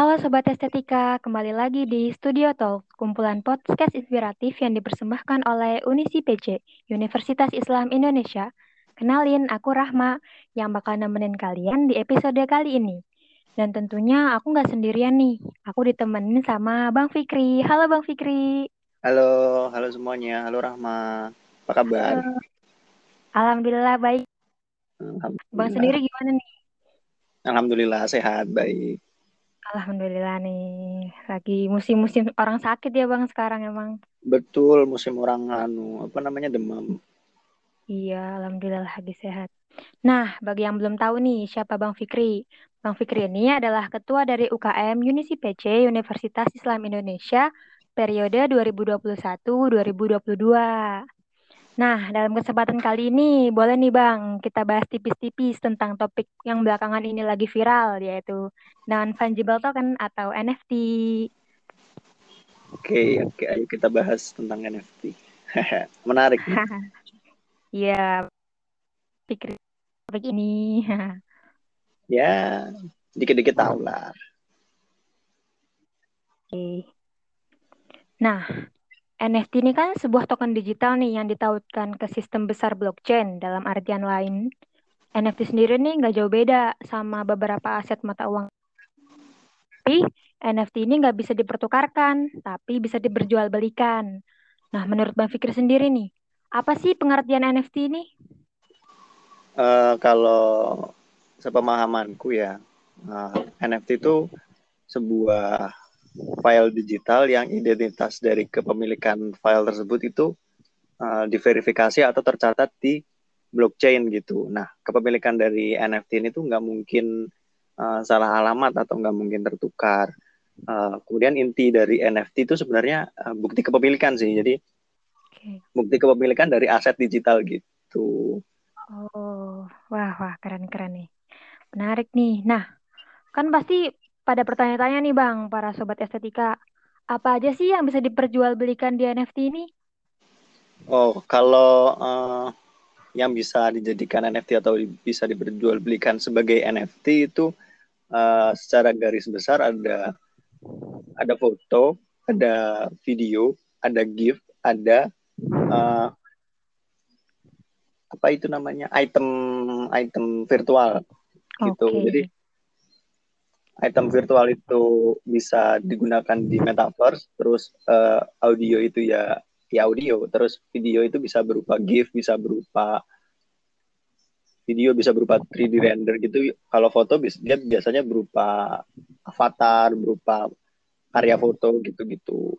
Halo Sobat Estetika, kembali lagi di Studio Talk, kumpulan podcast inspiratif yang dipersembahkan oleh Unisi PC, Universitas Islam Indonesia. Kenalin, aku Rahma, yang bakal nemenin kalian di episode kali ini. Dan tentunya aku nggak sendirian nih, aku ditemenin sama Bang Fikri. Halo Bang Fikri. Halo, halo semuanya. Halo Rahma. Apa kabar? Halo. Alhamdulillah baik. Alhamdulillah. Bang sendiri gimana nih? Alhamdulillah sehat, baik. Alhamdulillah nih, lagi musim-musim orang sakit ya Bang sekarang emang. Betul, musim orang anu, apa namanya demam. Iya, Alhamdulillah lagi sehat. Nah, bagi yang belum tahu nih, siapa Bang Fikri? Bang Fikri ini adalah ketua dari UKM Unisi PC Universitas Islam Indonesia periode 2021-2022. Nah, dalam kesempatan kali ini, boleh nih Bang, kita bahas tipis-tipis tentang topik yang belakangan ini lagi viral, yaitu non-fungible token atau NFT. Oke, oke, ayo kita bahas tentang NFT. Menarik. Iya, pikir topik ini. ya, dikit-dikit tahu lah. Oke. Nah, NFT ini kan sebuah token digital nih yang ditautkan ke sistem besar blockchain. Dalam artian lain, NFT sendiri nih nggak jauh beda sama beberapa aset mata uang. Tapi NFT ini nggak bisa dipertukarkan, tapi bisa diperjualbelikan. Nah, menurut Bang Fikri sendiri nih, apa sih pengertian NFT ini? Uh, kalau sepemahamanku ya, uh, eh, NFT itu sebuah file digital yang identitas dari kepemilikan file tersebut itu uh, diverifikasi atau tercatat di blockchain gitu. Nah, kepemilikan dari NFT ini tuh nggak mungkin uh, salah alamat atau nggak mungkin tertukar. Uh, kemudian inti dari NFT itu sebenarnya uh, bukti kepemilikan sih. Jadi okay. bukti kepemilikan dari aset digital gitu. Oh, wah wah keren keren nih, menarik nih. Nah, kan pasti pada pertanyaan-tanya nih Bang, para sobat estetika, apa aja sih yang bisa diperjualbelikan di NFT ini? Oh, kalau uh, yang bisa dijadikan NFT atau bisa diperjualbelikan sebagai NFT itu uh, secara garis besar ada ada foto, ada video, ada gift, ada uh, apa itu namanya item item virtual gitu. Okay. Jadi item virtual itu bisa digunakan di metaverse, terus uh, audio itu ya ya audio, terus video itu bisa berupa GIF, bisa berupa video bisa berupa 3D render gitu. Kalau foto dia biasanya berupa avatar, berupa karya foto gitu-gitu.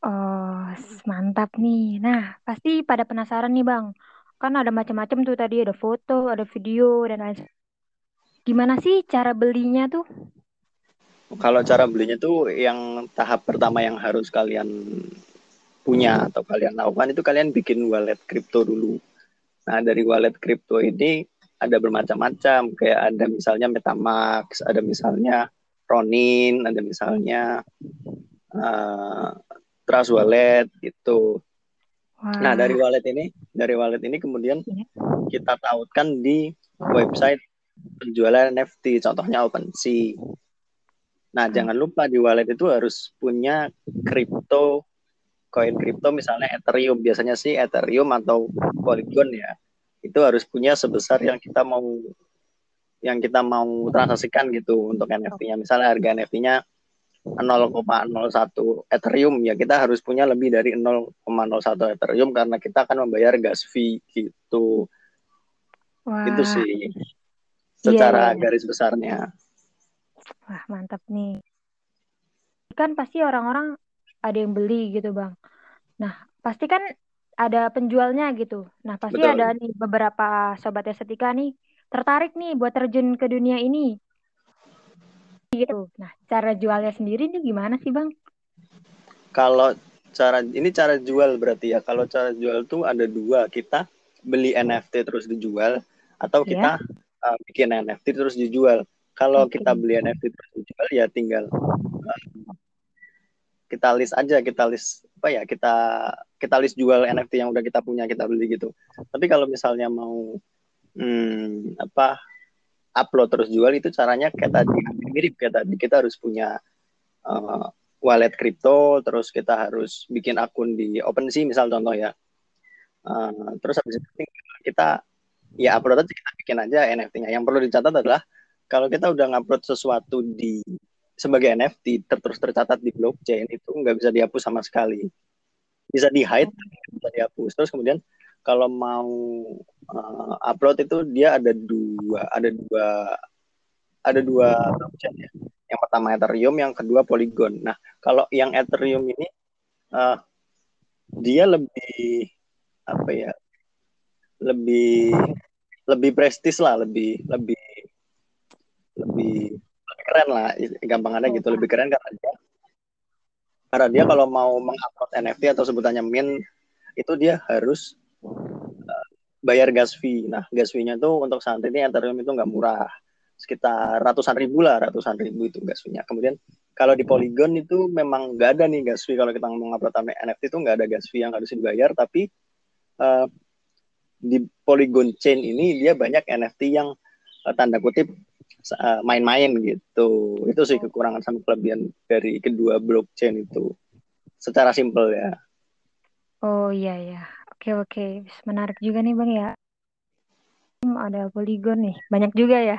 Oh, mantap nih. Nah, pasti pada penasaran nih, Bang. Kan ada macam-macam tuh tadi, ada foto, ada video dan lain Gimana sih cara belinya tuh? Kalau cara belinya tuh yang tahap pertama yang harus kalian punya atau kalian lakukan itu kalian bikin wallet kripto dulu. Nah, dari wallet kripto ini ada bermacam-macam, kayak ada misalnya MetaMask, ada misalnya Ronin, ada misalnya uh, Trust Wallet gitu. Wow. Nah, dari wallet ini, dari wallet ini kemudian iya. kita tautkan di website penjualan NFT, contohnya OpenSea. Nah, jangan lupa di wallet itu harus punya kripto, koin kripto misalnya Ethereum. Biasanya sih Ethereum atau Polygon ya. Itu harus punya sebesar yang kita mau yang kita mau transaksikan gitu untuk NFT-nya. Misalnya harga NFT-nya 0,01 Ethereum ya kita harus punya lebih dari 0,01 Ethereum karena kita akan membayar gas fee gitu. Wah. Itu sih iya, secara yeah, yeah. garis besarnya. Wah, mantap nih. Kan pasti orang-orang ada yang beli gitu, Bang. Nah, pasti kan ada penjualnya gitu. Nah, pasti Betul. ada nih beberapa sobat estetika nih tertarik nih buat terjun ke dunia ini. Gitu. Nah, cara jualnya sendiri nih gimana sih, Bang? Kalau cara ini cara jual berarti ya. Kalau cara jual tuh ada dua. Kita beli NFT terus dijual atau iya. kita yeah. uh, bikin NFT terus dijual. Kalau okay. kita beli NFT digital ya tinggal uh, kita list aja, kita list apa ya, kita kita list jual NFT yang udah kita punya kita beli gitu. Tapi kalau misalnya mau hmm, apa upload terus jual itu caranya kayak tadi mirip kayak tadi kita harus punya uh, wallet kripto terus kita harus bikin akun di OpenSea misal contoh ya uh, terus habis itu kita ya upload aja kita bikin aja NFT-nya yang perlu dicatat adalah kalau kita udah ngupload sesuatu di sebagai NFT terus tercatat di blockchain itu nggak bisa dihapus sama sekali. Bisa di hide bisa dihapus. Terus kemudian kalau mau uh, upload itu dia ada dua ada dua ada dua blockchain ya. Yang pertama Ethereum yang kedua Polygon. Nah kalau yang Ethereum ini uh, dia lebih apa ya lebih lebih prestis lah lebih lebih lebih keren lah gampangannya gitu lebih keren karena dia karena dia kalau mau mengupload NFT atau sebutannya min itu dia harus uh, bayar gas fee. Nah, gas fee-nya tuh untuk saat ini Ethereum itu nggak murah. Sekitar ratusan ribu lah, ratusan ribu itu gas fee-nya. Kemudian kalau di Polygon itu memang nggak ada nih gas fee. Kalau kita ngomong upload NFT itu nggak ada gas fee yang harus dibayar. Tapi uh, di Polygon Chain ini dia banyak NFT yang uh, tanda kutip main-main gitu. Itu sih kekurangan sama kelebihan dari kedua blockchain itu. Secara simpel ya. Oh iya ya. Oke oke. Menarik juga nih Bang ya. Hmm, ada Polygon nih. Banyak juga ya.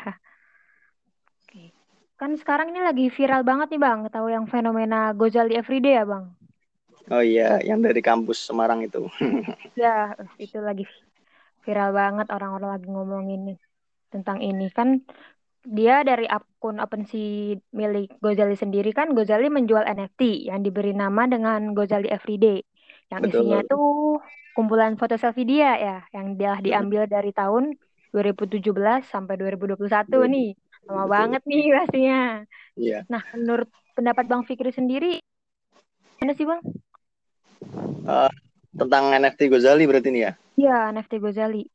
Oke. Kan sekarang ini lagi viral banget nih Bang. Tahu yang fenomena Gozali Everyday ya Bang? Oh iya, yang dari kampus Semarang itu. ya, itu lagi viral banget orang-orang lagi ngomongin nih tentang ini kan dia dari akun OpenSea milik Gozali sendiri kan Gozali menjual NFT yang diberi nama dengan Gozali Everyday yang Betul. isinya tuh kumpulan foto selfie dia ya yang dia diambil dari tahun 2017 sampai 2021 Betul. nih lama Betul. banget nih pastinya. Iya. Nah menurut pendapat Bang Fikri sendiri mana sih Bang? Uh, tentang NFT Gozali berarti nih ya? Iya NFT Gozali.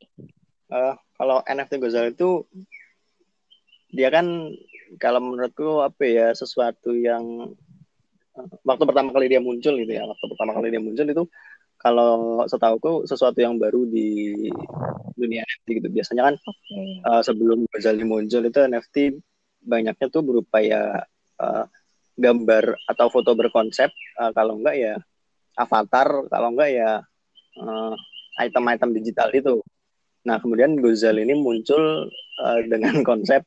Uh, kalau NFT Gozali itu dia kan kalau menurutku apa ya sesuatu yang waktu pertama kali dia muncul gitu ya waktu pertama kali dia muncul itu kalau setahuku sesuatu yang baru di dunia NFT gitu. Biasanya kan okay. uh, eh, sebelum Ghazali muncul itu NFT banyaknya tuh berupa ya uh, gambar atau foto berkonsep. Uh, kalau enggak ya avatar. Kalau enggak ya item-item uh, digital itu. Nah kemudian Ghazali ini muncul uh, dengan konsep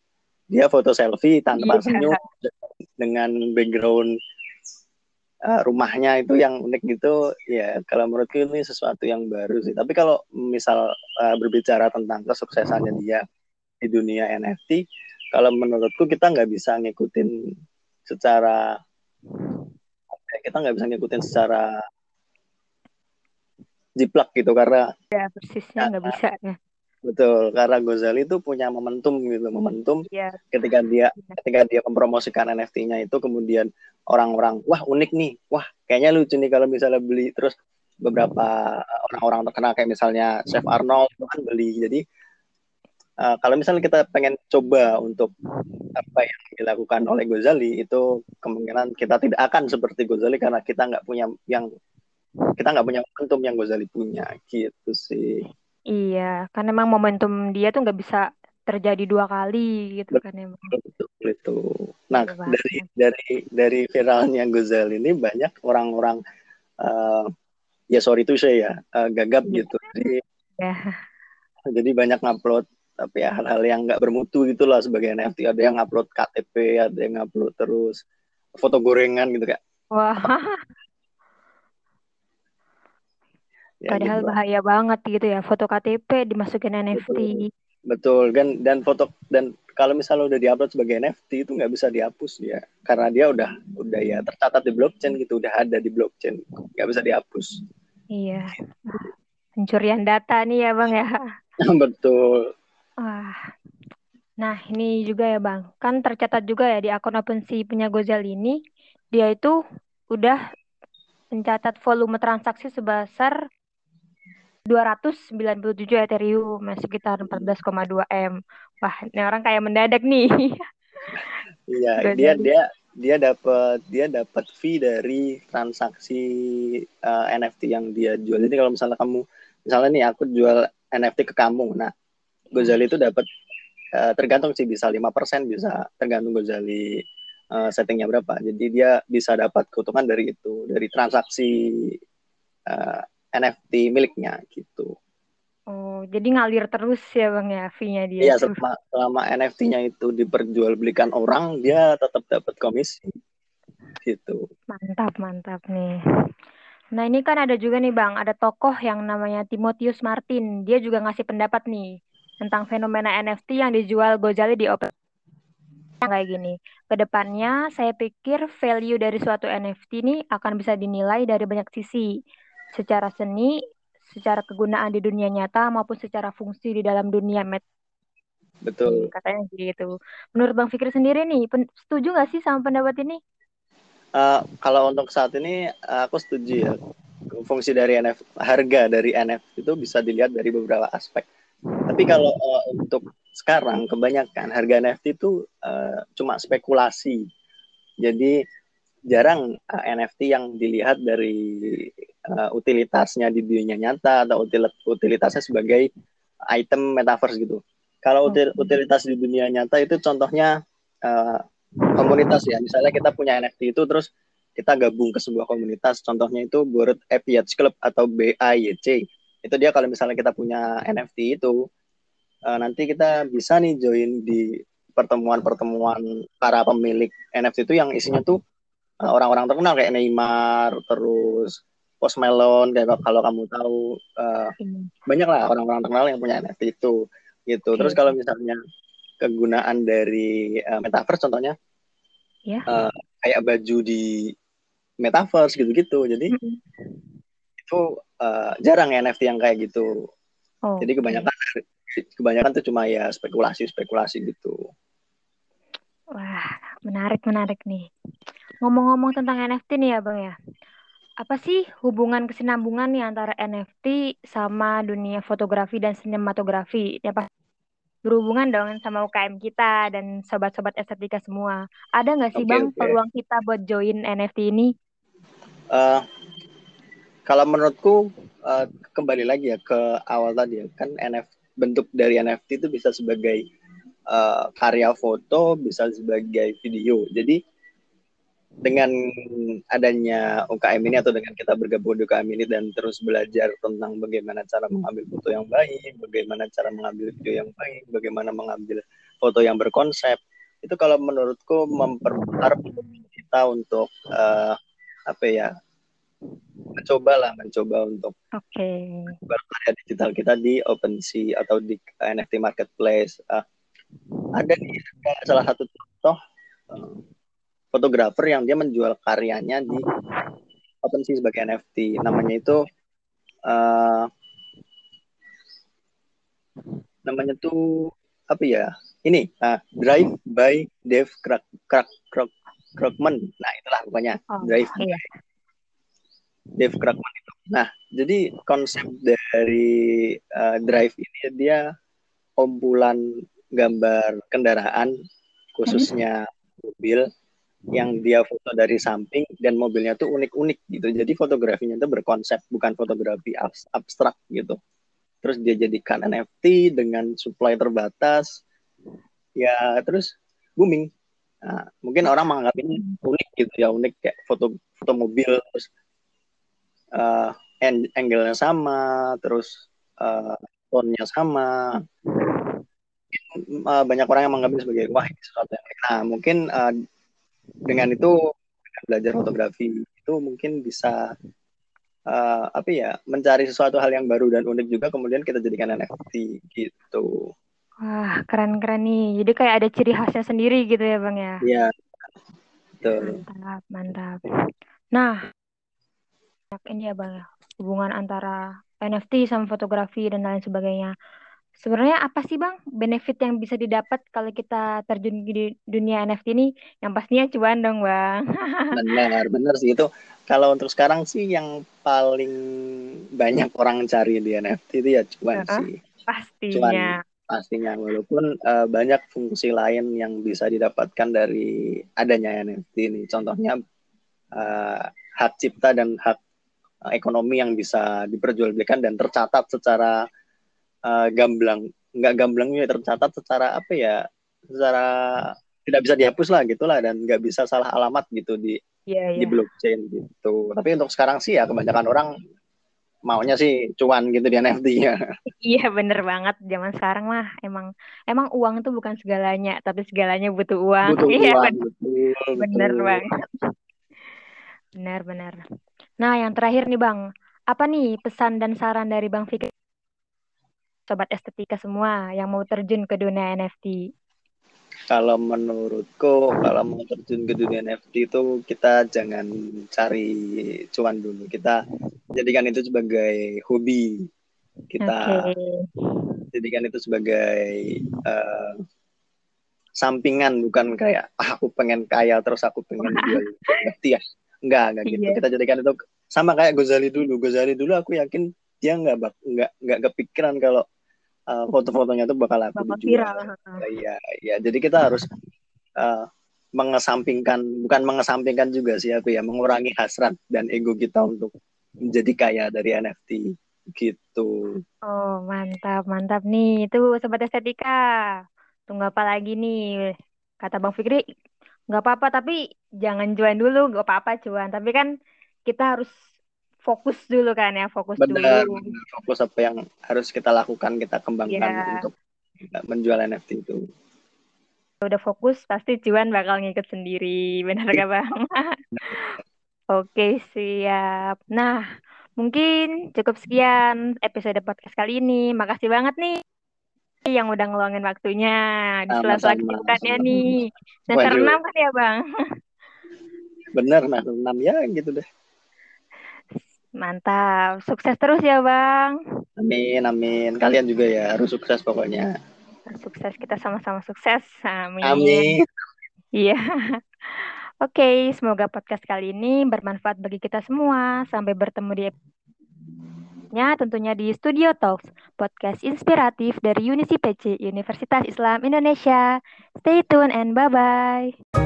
dia foto selfie tanpa yeah. senyum dengan background uh, rumahnya itu yang unik gitu. Ya kalau menurutku ini sesuatu yang baru sih. Tapi kalau misal uh, berbicara tentang kesuksesannya dia di dunia NFT kalau menurutku kita nggak bisa ngikutin secara kita nggak bisa ngikutin secara jiplak gitu karena ya persisnya nggak bisa ya Betul, karena Gozali itu punya momentum gitu, momentum yeah. ketika dia ketika dia mempromosikan NFT-nya itu kemudian orang-orang wah unik nih, wah kayaknya lucu nih kalau misalnya beli terus beberapa orang-orang terkenal kayak misalnya Chef Arnold itu kan beli. Jadi uh, kalau misalnya kita pengen coba untuk apa yang dilakukan oleh Gozali itu kemungkinan kita tidak akan seperti Gozali karena kita nggak punya yang kita nggak punya momentum yang Gozali punya gitu sih. Iya, karena emang momentum dia tuh nggak bisa terjadi dua kali gitu kan emang. Betul, itu. Nah, dari dari dari viralnya Gozal ini banyak orang-orang uh, ya sorry itu saya ya uh, gagap iya. gitu. Jadi ya. jadi banyak ngupload tapi ya hal-hal yang nggak bermutu gitulah sebagai NFT. Ada yang upload KTP, ada yang upload terus foto gorengan gitu kak. Wah. Ya, Padahal gitu. bahaya banget gitu ya foto KTP dimasukin NFT. Betul, kan dan foto dan kalau misalnya udah diupload sebagai NFT itu nggak bisa dihapus ya karena dia udah udah ya tercatat di blockchain gitu udah ada di blockchain nggak bisa dihapus. Iya. Pencurian data nih ya bang ya. Betul. Ah. Nah ini juga ya bang, kan tercatat juga ya di akun OpenSea punya Gozal ini dia itu udah mencatat volume transaksi sebesar 297 Ethereum, sekitar 14,2 M. Wah, ini orang kayak mendadak nih. Iya, dia dia dia dapat dia dapat fee dari transaksi uh, eh, NFT yang dia jual. Jadi kalau misalnya kamu misalnya nih aku jual NFT ke kamu, nah Gozali itu dapat uh, tergantung sih bisa lima persen bisa tergantung Gozali uh, settingnya berapa. Jadi dia bisa dapat keuntungan dari itu dari transaksi uh, NFT miliknya gitu. Oh, jadi ngalir terus ya bang ya fee-nya dia. Iya, selama, selama NFT-nya itu diperjualbelikan orang, dia tetap dapat komisi. Gitu. Mantap, mantap nih. Nah ini kan ada juga nih bang, ada tokoh yang namanya Timotius Martin. Dia juga ngasih pendapat nih tentang fenomena NFT yang dijual Gojali di open kayak gini. Ke depannya saya pikir value dari suatu NFT ini akan bisa dinilai dari banyak sisi. Secara seni, secara kegunaan di dunia nyata maupun secara fungsi di dalam dunia met Betul. Katanya gitu. Menurut Bang Fikri sendiri nih, setuju nggak sih sama pendapat ini? Uh, kalau untuk saat ini aku setuju ya. Fungsi dari NFT, harga dari NFT itu bisa dilihat dari beberapa aspek. Tapi kalau uh, untuk sekarang kebanyakan harga NFT itu uh, cuma spekulasi. Jadi jarang uh, NFT yang dilihat dari uh, utilitasnya di dunia nyata atau util utilitasnya sebagai item metaverse gitu. Kalau util utilitas di dunia nyata itu contohnya uh, komunitas ya. Misalnya kita punya NFT itu terus kita gabung ke sebuah komunitas. Contohnya itu Bored Ape Yacht Club atau BAYC. Itu dia kalau misalnya kita punya NFT itu uh, nanti kita bisa nih join di pertemuan-pertemuan para pemilik NFT itu yang isinya tuh orang-orang terkenal kayak Neymar, terus Post Malone kayak kalau kamu tahu uh, hmm. banyak lah orang-orang terkenal yang punya NFT itu gitu. Okay. Terus kalau misalnya kegunaan dari uh, metaverse contohnya yeah. Ya. uh, kayak baju di metaverse gitu-gitu. Jadi -hmm. itu uh, jarang ya NFT yang kayak gitu. Oh, Jadi kebanyakan okay. kebanyakan tuh cuma ya spekulasi-spekulasi gitu. Wah, menarik menarik nih. Ngomong-ngomong tentang NFT nih ya, Bang ya apa sih hubungan kesinambungan nih antara NFT sama dunia fotografi dan sinematografi? Ya pas berhubungan dong sama UKM kita dan sobat-sobat estetika semua. Ada nggak sih okay, bang okay. peluang kita buat join NFT ini? Uh, kalau menurutku uh, kembali lagi ya ke awal tadi ya kan NFT bentuk dari NFT itu bisa sebagai uh, karya foto, bisa sebagai video. Jadi dengan adanya UKM ini atau dengan kita bergabung di UKM ini dan terus belajar tentang bagaimana cara mengambil foto yang baik, bagaimana cara mengambil video yang baik, bagaimana mengambil foto yang berkonsep, itu kalau menurutku memperbesar kita untuk uh, apa ya mencoba lah mencoba untuk okay. berkarya digital kita di OpenSea atau di NFT marketplace. Uh, ada nih salah satu contoh uh, fotografer yang dia menjual karyanya di OpenSea sebagai NFT. Namanya itu uh, namanya tuh apa ya? Ini uh, Drive by Dave Krak Krak Krak Krakman. Nah, itulah pokoknya oh, Drive iya. Dave Krakman itu. Nah, jadi konsep dari uh, Drive ini dia kumpulan gambar kendaraan khususnya mobil yang dia foto dari samping dan mobilnya tuh unik-unik gitu. Jadi fotografinya itu berkonsep bukan fotografi abstrak gitu. Terus dia jadikan NFT dengan supply terbatas. Ya terus booming. Nah, mungkin orang menganggap ini unik gitu ya unik kayak foto foto mobil terus uh, angle-nya sama terus uh, tone-nya sama uh, banyak orang yang menganggap sebagai wah sesuatu yang nah mungkin uh, dengan itu belajar fotografi itu mungkin bisa uh, apa ya mencari sesuatu hal yang baru dan unik juga kemudian kita jadikan NFT gitu. Wah keren-keren nih. Jadi kayak ada ciri khasnya sendiri gitu ya bang ya? Iya. Betul. Mantap, mantap. Nah, ini ya bang ya hubungan antara NFT sama fotografi dan lain sebagainya. Sebenarnya apa sih Bang benefit yang bisa didapat kalau kita terjun di dunia NFT ini? Yang pastinya cuan dong Bang. benar, benar sih itu. Kalau untuk sekarang sih yang paling banyak orang cari di NFT itu ya cuan uh, sih. Pastinya. Cuan pastinya walaupun uh, banyak fungsi lain yang bisa didapatkan dari adanya NFT ini. Contohnya uh, hak cipta dan hak ekonomi yang bisa diperjualbelikan dan tercatat secara uh, gamblang nggak gamblang ya tercatat secara apa ya secara tidak bisa dihapus lah gitulah dan nggak bisa salah alamat gitu di Iya, di iya. blockchain gitu tapi untuk sekarang sih ya kebanyakan orang maunya sih cuan gitu di NFT-nya Iya, bener banget. Zaman sekarang mah emang emang uang itu bukan segalanya, tapi segalanya butuh uang. butuh Iya, uang bener, betul bener betul banget. Benar, benar. Nah, yang terakhir nih, Bang. Apa nih pesan dan saran dari Bang Fikri sobat estetika semua yang mau terjun ke dunia NFT? kalau menurutku kalau mau terjun ke dunia NFT itu kita jangan cari cuan dulu kita jadikan itu sebagai hobi kita Oke. jadikan itu sebagai eh, sampingan bukan kayak ah, aku pengen kaya terus aku pengen jual NFT ya enggak enggak gitu Iya. kita jadikan itu sama kayak Gozali dulu Gozali dulu aku yakin dia nggak bak- nggak nggak kepikiran kalau uh, foto-fotonya itu bakal aku Bakal viral. iya iya jadi kita harus uh, mengesampingkan bukan mengesampingkan juga sih aku ya mengurangi hasrat dan ego kita untuk menjadi kaya dari NFT gitu Oh, mantap, mantap nih. Itu sobat estetika. Tunggu apa lagi nih? Kata Bang Fikri, nggak apa-apa, tapi jangan jualan dulu, nggak apa-apa cuan. Tapi kan kita harus fokus dulu kan ya, fokus benar dulu. benar. fokus apa yang harus kita lakukan kita kembangkan Iya. untuk menjual NFT itu Udah fokus, pasti cuan bakal ngikut sendiri. Benar gak Bang? Oke, siap. Nah, mungkin cukup sekian episode podcast kali ini. Makasih banget nih yang udah ngeluangin waktunya di sela-sela kesibukannya nih. Semester. 6 kan ya, Bang? bener nah enam ya gitu deh Mantap. Sukses terus ya, Bang. amin amin kalian juga ya harus sukses pokoknya Sukses, kita sama-sama sukses. Amin. amin Iya. Oke, semoga podcast kali ini bermanfaat bagi kita semua. Sampai bertemu di episode tentunya di Studio Talks, podcast inspiratif dari Unisi PC, Universitas Islam Indonesia. Stay tune and bye-bye.